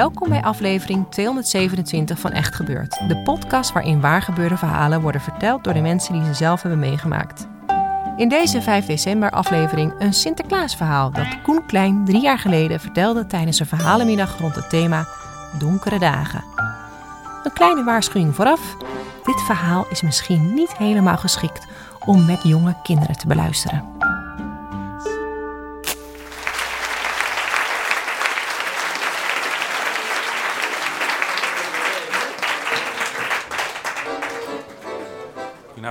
Welkom bij aflevering 227 van Echt Gebeurd. De podcast waarin waargebeurde verhalen worden verteld door de mensen die ze zelf hebben meegemaakt. In deze 5 december aflevering een Sinterklaasverhaal dat Koen Klein drie jaar geleden vertelde tijdens een verhalenmiddag rond het thema Donkere Dagen. Een kleine waarschuwing vooraf. Dit verhaal is misschien niet helemaal geschikt om met jonge kinderen te beluisteren.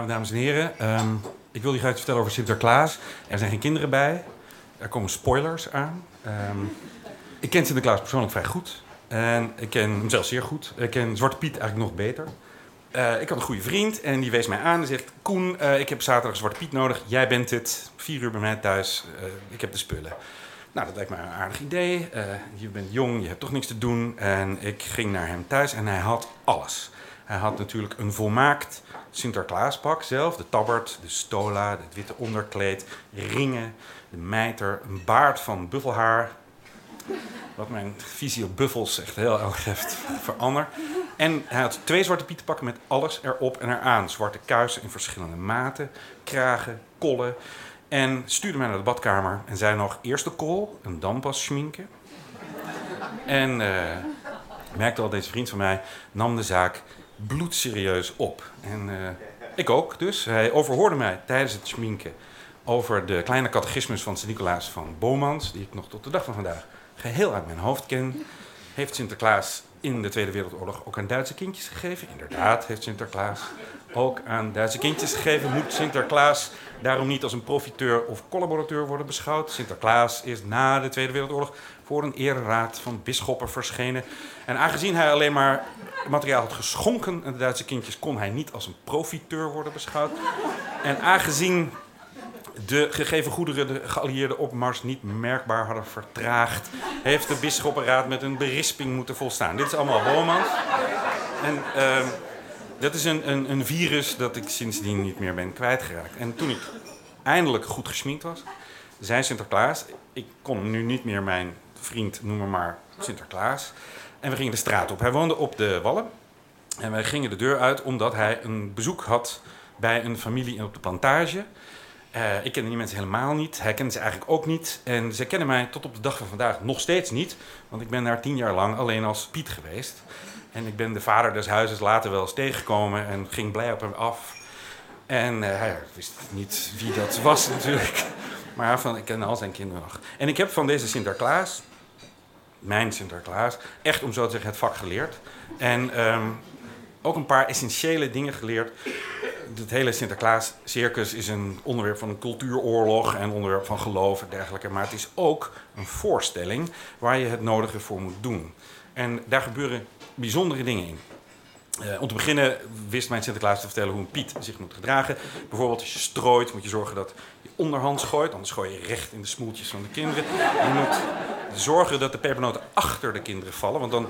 Dames en heren. Ehm, ik wil u graag iets vertellen over Sinterklaas. Er zijn geen kinderen bij. Er komen spoilers aan. Ehm, ik ken Sinterklaas persoonlijk vrij goed. En ik ken hem zelfs zeer goed. Ik ken Zwarte Piet eigenlijk nog beter. Eh, ik had een goede vriend en die wees mij aan en zegt... Koen, eh, ik heb zaterdag Zwarte Piet nodig. Jij bent het. Vier uur bij mij thuis. Eh, ik heb de spullen. Nou, dat lijkt me een aardig idee. je bent jong, je hebt toch niks te doen. En ik ging naar hem thuis en hij had alles. Hij had natuurlijk een volmaakt Sinterklaaspak zelf. De tabbert, de stola, het witte onderkleed, ringen, de mijter, een baard van buffelhaar. Wat mijn visie op buffels echt heel erg heeft veranderd. En hij had twee zwarte pietenpakken met alles erop en eraan. Zwarte kuisen in verschillende maten, kragen, kollen. En stuurde mij naar de badkamer en zei nog eerst de kool en dan pas schminken. En uh, merkte al, deze vriend van mij nam de zaak bloedserieus op. En uh, ik ook dus. Hij overhoorde mij tijdens het schminken over de kleine catechismus van Sint-Nicolaas van Bomans, die ik nog tot de dag van vandaag geheel uit mijn hoofd ken. Heeft Sinterklaas in de Tweede Wereldoorlog ook aan Duitse kindjes gegeven? Inderdaad, heeft Sinterklaas ook aan Duitse kindjes gegeven. Moet Sinterklaas daarom niet als een profiteur of collaborateur worden beschouwd? Sinterklaas is na de Tweede Wereldoorlog voor een ereraad van bisschoppen verschenen. En aangezien hij alleen maar materiaal had geschonken aan de Duitse kindjes, kon hij niet als een profiteur worden beschouwd. En aangezien de gegeven goederen de geallieerde opmars niet merkbaar hadden vertraagd, heeft de bisschoppenraad met een berisping moeten volstaan. Dit is allemaal Bomans. En uh, dat is een, een, een, virus dat ik sindsdien niet meer ben kwijtgeraakt. En toen ik eindelijk goed gesminkt was, zei Sinterklaas: Ik kon nu niet meer mijn vriend noemen, maar Sinterklaas. En we gingen de straat op. Hij woonde op de Wallen. En wij gingen de deur uit omdat hij een bezoek had bij een familie op de plantage. Uh, ik kende die mensen helemaal niet. Hij kende ze eigenlijk ook niet. En ze kennen mij tot op de dag van vandaag nog steeds niet. Want ik ben daar tien jaar lang alleen als Piet geweest. En ik ben de vader des huizes later wel eens tegengekomen en ging blij op hem af. En uh, hij wist niet wie dat was natuurlijk. Maar van, ik ken al zijn kinderen nog. En ik heb van deze Sinterklaas, mijn Sinterklaas, echt om zo te zeggen het vak geleerd. En um, ook een paar essentiële dingen geleerd het hele Sinterklaas-circus is een onderwerp van een cultuuroorlog en onderwerp van geloof en dergelijke. Maar het is ook een voorstelling waar je het nodige voor moet doen. En daar gebeuren bijzondere dingen in. Uh, om te beginnen wist mijn Sinterklaas te vertellen hoe een Piet zich moet gedragen. Bijvoorbeeld als je strooit, moet je zorgen dat je onderhand gooit. Anders gooi je recht in de smoeltjes van de kinderen. Je moet zorgen dat de pepernoten achter de kinderen vallen. Want dan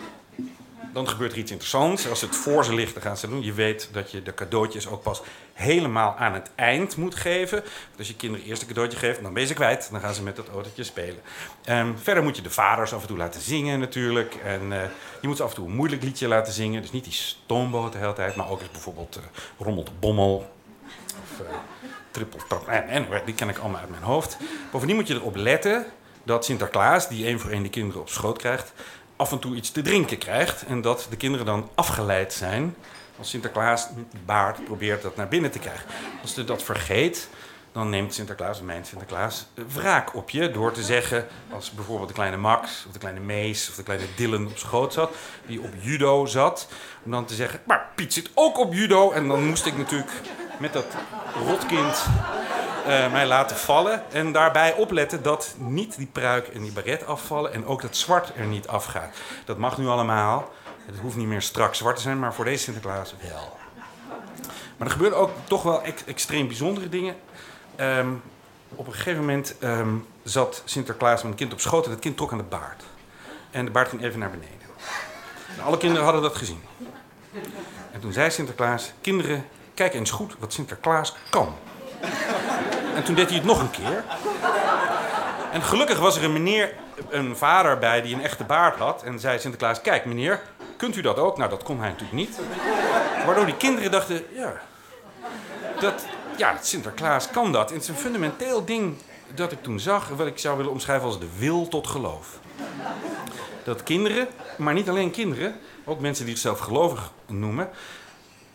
dan gebeurt er iets interessants. Als het voor ze ligt, dan gaan ze doen. Je weet dat je de cadeautjes ook pas helemaal aan het eind moet geven. als je kinderen eerst een cadeautje geeft, dan ben je ze kwijt. Dan gaan ze met dat autootje spelen. Um, verder moet je de vaders af en toe laten zingen natuurlijk. En uh, je moet ze af en toe een moeilijk liedje laten zingen. Dus niet die stoomboot de hele tijd, maar ook eens bijvoorbeeld uh, Rommel de Bommel. Of uh, Trippel Trap. En, en die ken ik allemaal uit mijn hoofd. Bovendien moet je erop letten dat Sinterklaas, die één voor één de kinderen op schoot krijgt af en toe iets te drinken krijgt. En dat de kinderen dan afgeleid zijn. Als Sinterklaas met die baard probeert dat naar binnen te krijgen. Als je dat vergeet, dan neemt Sinterklaas, mijn Sinterklaas, wraak op je. Door te zeggen, als bijvoorbeeld de kleine Max, of de kleine Mees, of de kleine Dylan op schoot zat. Die op judo zat. Om dan te zeggen, maar Piet zit ook op judo. En dan moest ik natuurlijk met dat rotkind eh, mij laten vallen. En daarbij opletten dat niet die pruik en die baret afvallen. En ook dat zwart er niet afgaat. Dat mag nu allemaal. Het hoeft niet meer strak zwart te zijn, maar voor deze Sinterklaas wel. Maar er gebeuren ook toch wel ex- extreem bijzondere dingen. Ehm, op een gegeven moment ehm, zat Sinterklaas met een kind op schoot en het kind trok aan de baard. En de baard ging even naar beneden. En alle kinderen hadden dat gezien. En toen zei Sinterklaas: Kinderen, kijk eens goed wat Sinterklaas kan. En toen deed hij het nog een keer. En gelukkig was er een meneer, een vader bij die een echte baard had. En zei Sinterklaas: Kijk, meneer, kunt u dat ook? Nou, dat kon hij natuurlijk niet. Waardoor die kinderen dachten: Ja, dat, ja, Sinterklaas kan dat. En het is een fundamenteel ding dat ik toen zag, wat ik zou willen omschrijven als de wil tot geloof. Dat kinderen, maar niet alleen kinderen, ook mensen die zichzelf gelovig noemen,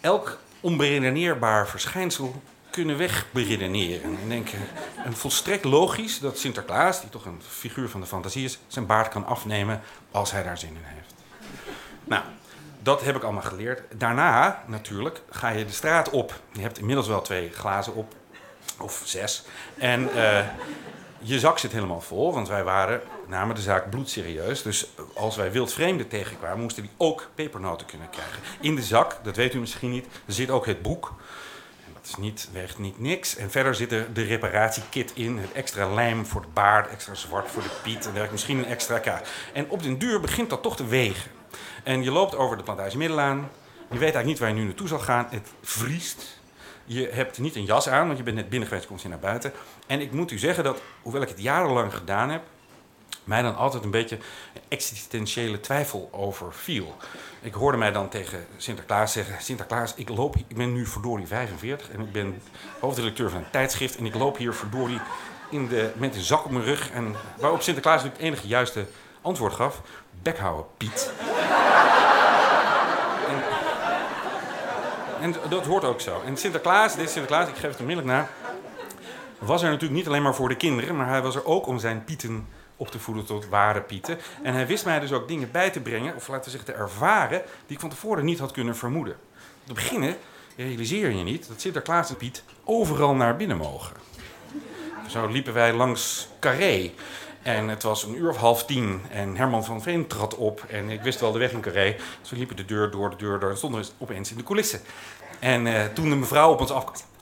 elk onberedeneerbaar verschijnsel kunnen wegberedeneren. En denken, en volstrekt logisch dat Sinterklaas, die toch een figuur van de fantasie is, zijn baard kan afnemen als hij daar zin in heeft. Nou, dat heb ik allemaal geleerd. Daarna, natuurlijk, ga je de straat op. Je hebt inmiddels wel twee glazen op, of zes. En eh, je zak zit helemaal vol, want wij waren, namen de zaak bloedserieus. Dus als wij wildvreemden tegenkwamen, moesten die ook pepernoten kunnen krijgen. In de zak, dat weet u misschien niet, zit ook het boek. Dat is niet, weegt niet niks. En verder zit er de reparatiekit in, het extra lijm voor de baard, extra zwart voor de piet en misschien een extra kaart. En op den duur begint dat toch te wegen. En je loopt over de plantage Middelaan. Je weet eigenlijk niet waar je nu naartoe zal gaan. Het vriest. Je hebt niet een jas aan, want je bent net binnen geweest, komt je naar buiten. En ik moet u zeggen dat, hoewel ik het jarenlang gedaan heb, mij dan altijd een beetje existentiële twijfel overviel. Ik hoorde mij dan tegen Sinterklaas zeggen: Sinterklaas, ik, loop, ik ben nu verdorie 45 en ik ben hoofdredacteur van een tijdschrift. En ik loop hier verdorie in de, met een zak op mijn rug. En waarop Sinterklaas het enige juiste antwoord gaf: Bek houden, Piet. En dat hoort ook zo. En Sinterklaas, dit Sinterklaas, ik geef het onmiddellijk na, was er natuurlijk niet alleen maar voor de kinderen, maar hij was er ook om zijn pieten op te voeden tot ware pieten. En hij wist mij dus ook dingen bij te brengen, of laten we zeggen te ervaren, die ik van tevoren niet had kunnen vermoeden. Te beginnen realiseer je niet dat Sinterklaas en Piet overal naar binnen mogen. Zo liepen wij langs Carré. En het was een uur of half tien en Herman van Veen trad op. En ik wist wel de weg in Carré. Dus we liepen de deur door, de deur door en stonden we opeens in de coulissen. En eh, toen de mevrouw op ons afkwam...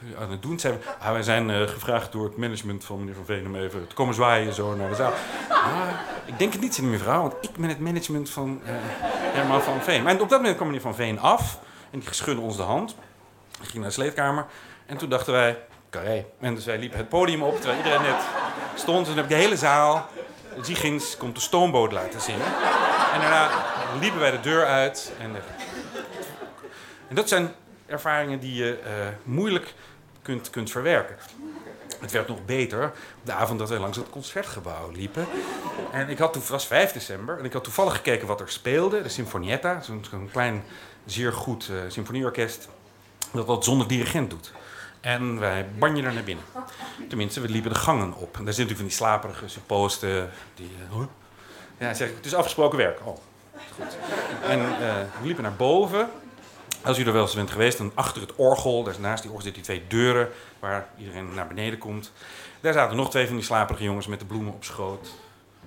Zijn aan het doen? We, ah, wij zijn eh, gevraagd door het management van meneer Van Veen om even te komen zwaaien zo naar de zaal. Ik denk het niet, zei mevrouw, want ik ben het management van eh, Herman van Veen. Maar op dat moment kwam meneer Van Veen af en die schudde ons de hand. Ik ging naar de sleedkamer en toen dachten wij, carré. En dus wij liepen het podium op, terwijl iedereen net stond. En toen heb ik de hele zaal, Ziegins komt de stoomboot laten zingen. En daarna liepen wij de deur uit. En, eh, en dat zijn ervaringen die je eh, moeilijk kunt, kunt verwerken. Het werd nog beter op de avond dat wij langs het concertgebouw liepen. En ik had het was 5 december, en ik had toevallig gekeken wat er speelde. De Sinfonietta, zo'n klein, zeer goed eh, symfonieorkest. Dat dat zonder dirigent doet. En wij banjen er naar binnen. Tenminste, we liepen de gangen op. En daar zitten natuurlijk van die slaperige supposten. Die, eh? Ja, zeg het is afgesproken werk. Oh, goed. En we liepen naar boven. Als u er wel eens bent geweest, dan achter het orgel, daar naast die orgel zitten die twee deuren waar iedereen naar beneden komt. Daar zaten nog twee van die slaperige jongens met de bloemen op schoot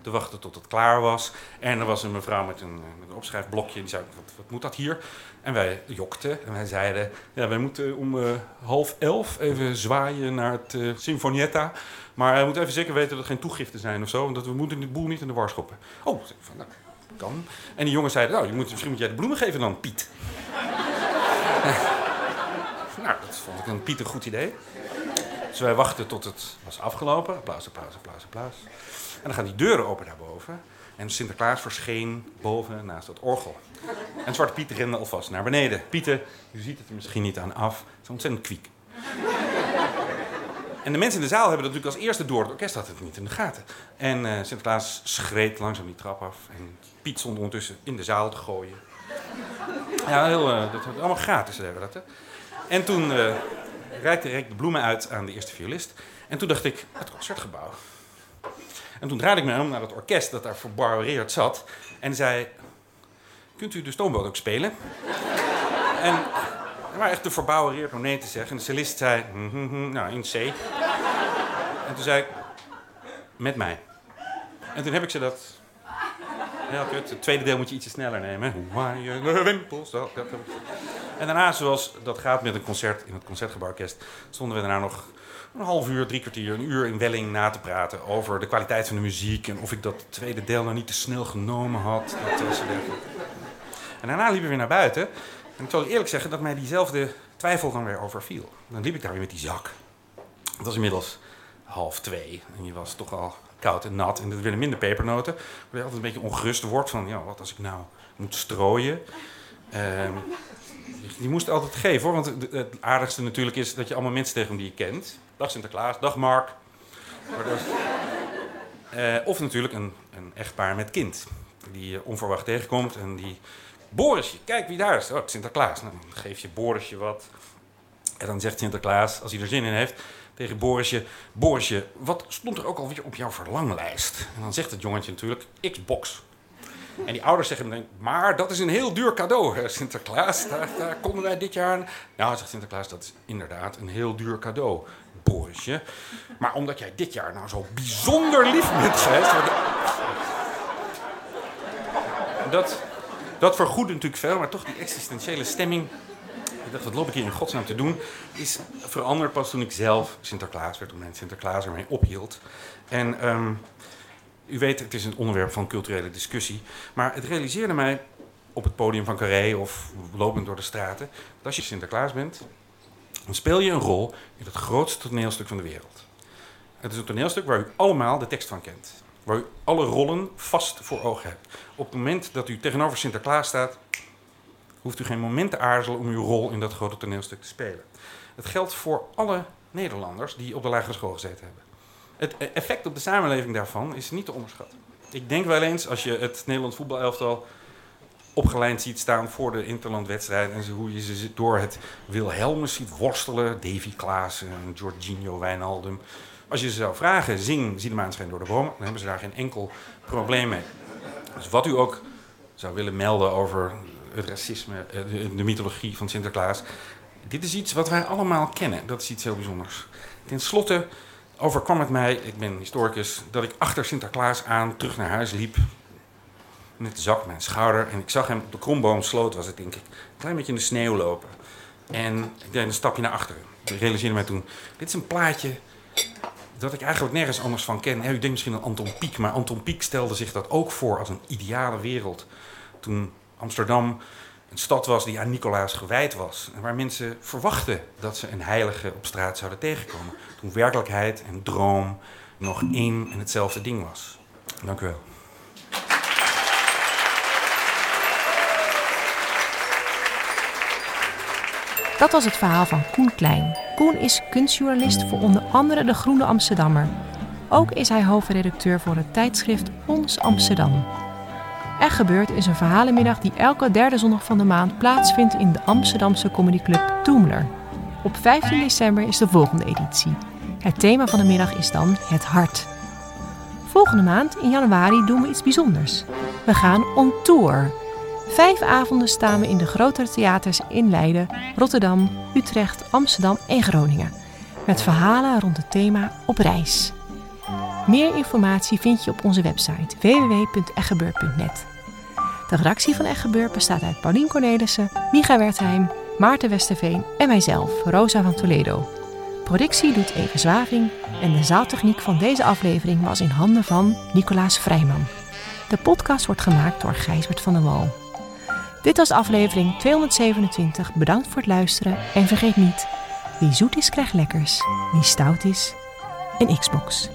te wachten tot het klaar was. En er was een mevrouw met een, met een opschrijfblokje die zei, wat, wat moet dat hier? En wij jokten en wij zeiden, ja, wij moeten om eh, half elf even zwaaien naar het eh Sinfonietta. Maar hij moet even zeker weten dat er geen toegiften zijn of zo, want dat we moeten de boel niet in de war schoppen. Oh, zei van, nou, kan. En die jongens zeiden, nou, je moet, misschien moet jij de bloemen geven dan, Piet. nou, dat vond ik een Piet een goed idee. Dus wij wachten tot het was afgelopen. Applaus, applaus, applaus, applaus. En dan gaan die deuren open daarboven. En Sinterklaas verscheen boven naast het orgel. En Zwarte Piet rende alvast naar beneden. Pieter, u ziet het er misschien niet aan af, is ontzettend kwiek. En de mensen in de zaal hebben dat natuurlijk als eerste door. Het orkest had het niet in de gaten. En eh, Sinterklaas schreed langzaam die trap af. En Piet stond ondertussen in de zaal te gooien. Ja, heel, eh, dat allemaal gratis hebben we dat. Hè? En toen eh reikte Rick de bloemen uit aan de eerste violist. En toen dacht ik, het concertgebouw. En toen draaide ik me om naar het orkest dat daar verbouwereerd zat. En zei, kunt u de stoomboot ook spelen? en Maar echt te verbouwereerd om nee te zeggen. En de cellist zei, "Hm, hm, hm, nou, in C. en toen zei ik, met mij. En toen heb ik ze dat... Ja, kut, het tweede deel moet je ietsje sneller nemen. Hoe wimpels. En daarna, zoals dat gaat met een concert in het Concertgebouworkest... stonden we daarna nog een half uur, drie kwartier, een uur in Welling na te praten... over de kwaliteit van de muziek en of ik dat tweede deel nou niet te snel genomen had. Dat was en daarna liepen we weer naar buiten. En ik zal eerlijk zeggen dat mij diezelfde twijfel dan weer overviel. Dan liep ik daar weer met die zak. Het was inmiddels half twee. En je was toch al koud en nat. En er werden minder pepernoten. Waar je altijd een beetje ongerust wordt van... Ja, wat als ik nou moet strooien? Ehm, die moest altijd geven hoor. Want het- aardigste natuurlijk is dat je allemaal mensen tegen die je kent. Dag Sinterklaas, dag Mark. Dat eh, of natuurlijk een, een echtpaar met kind. Die je onverwacht tegenkomt en die... Borisje, kijk wie daar is. Oh, Sinterklaas. Nou, dan geef je Borisje wat. En dan zegt Sinterklaas, als hij er zin in heeft, tegen Borisje... Borisje, wat stond er ook alweer op jouw verlanglijst? En dan zegt het jongetje natuurlijk, Xbox. En die ouders zeggen dan, maar dat is een heel duur cadeau, hè, Sinterklaas. Daar, daar konden wij dit jaar... Nou, zegt Sinterklaas, dat is inderdaad een heel duur cadeau, Borisje. Maar omdat jij dit jaar nou zo bijzonder lief bent geweest... Dat, dat vergoedt natuurlijk veel, maar toch die existentiële stemming... Ik dacht, wat loop ik hier in godsnaam te doen? Is veranderd pas toen ik zelf Sinterklaas werd, toen mijn Sinterklaas ermee ophield. En ehm, u weet, het is een onderwerp van culturele discussie. Maar het realiseerde mij op het podium van Carré of lopend door de straten... dat als je Sinterklaas bent, dan speel je een rol in het grootste toneelstuk van de wereld. Het is een toneelstuk waar u allemaal de tekst van kent. Waar u alle rollen vast voor ogen hebt. Op het moment dat u tegenover Sinterklaas staat, hoeft u geen moment te aarzelen om uw rol in dat grote toneelstuk te spelen. Het geldt voor alle Nederlanders die op de lagere school gezeten hebben. Het effect op de samenleving daarvan is niet te onderschatten. Ik denk wel eens, als je het Nederlands voetbalelftal opgeleid ziet staan voor de interlandwedstrijd... en hoe je ze door het Wilhelmus ziet worstelen... Davy Klaassen, Jorginho Wijnaldum... Als je ze zou vragen, zing Zie de maan door de bomen... dan hebben ze daar geen enkel probleem mee. Dus wat u ook zou willen melden over het racisme, eh, de, de mythologie van Sinterklaas... dit is iets wat wij allemaal kennen. Dat is iets heel bijzonders. Ten slotte overkwam het mij, ik ben historicus... dat ik achter Sinterklaas aan terug naar huis liep... met de zak mijn schouder... en ik zag hem op de kromboomsloot, was het denk ik... een klein beetje in de sneeuw lopen. En ik deed een stapje naar achteren. Ik realiseerde mij toen... dit is een plaatje dat ik eigenlijk nergens anders van ken. U denkt misschien aan Anton Pieck, maar Anton Pieck stelde zich dat ook voor als een ideale wereld. Toen Amsterdam een stad was die aan Nicolaas gewijd was. En waar mensen verwachten dat ze een heilige op straat zouden tegenkomen. Toen werkelijkheid en droom nog één en hetzelfde ding was. Dank u wel. Dat was het verhaal van Koen Klein. Koen is kunstjournalist voor onder andere De Groene Amsterdammer. Ook is hij hoofdredacteur voor het tijdschrift Ons Amsterdam. Gebeurt is een verhalenmiddag die elke derde zondag van de maand plaatsvindt in de Amsterdamse comedyclub Toemler. Op 15 december is de volgende editie. Het thema van de middag is dan het hart. Volgende maand, in januari, doen we iets bijzonders. We gaan on tour. Vijf avonden staan we in de grotere theaters in Leiden, Rotterdam, Utrecht, Amsterdam en Groningen. Met verhalen rond het thema op reis. Meer informatie vind je op onze website www.eggebeur.net. De redactie van Eggebeur bestaat uit Paulien Cornelissen, Micha Wertheim, Maarten Westerveen en mijzelf, Rosa van Toledo. Productie doet Eve Zwaving en de zaaltechniek van deze aflevering was in handen van Nicolaas Vrijman. De podcast wordt gemaakt door Gijsbert van der Wal. Dit was aflevering 227. Bedankt voor het luisteren en vergeet niet: wie zoet is krijgt lekkers, wie stout is een Xbox.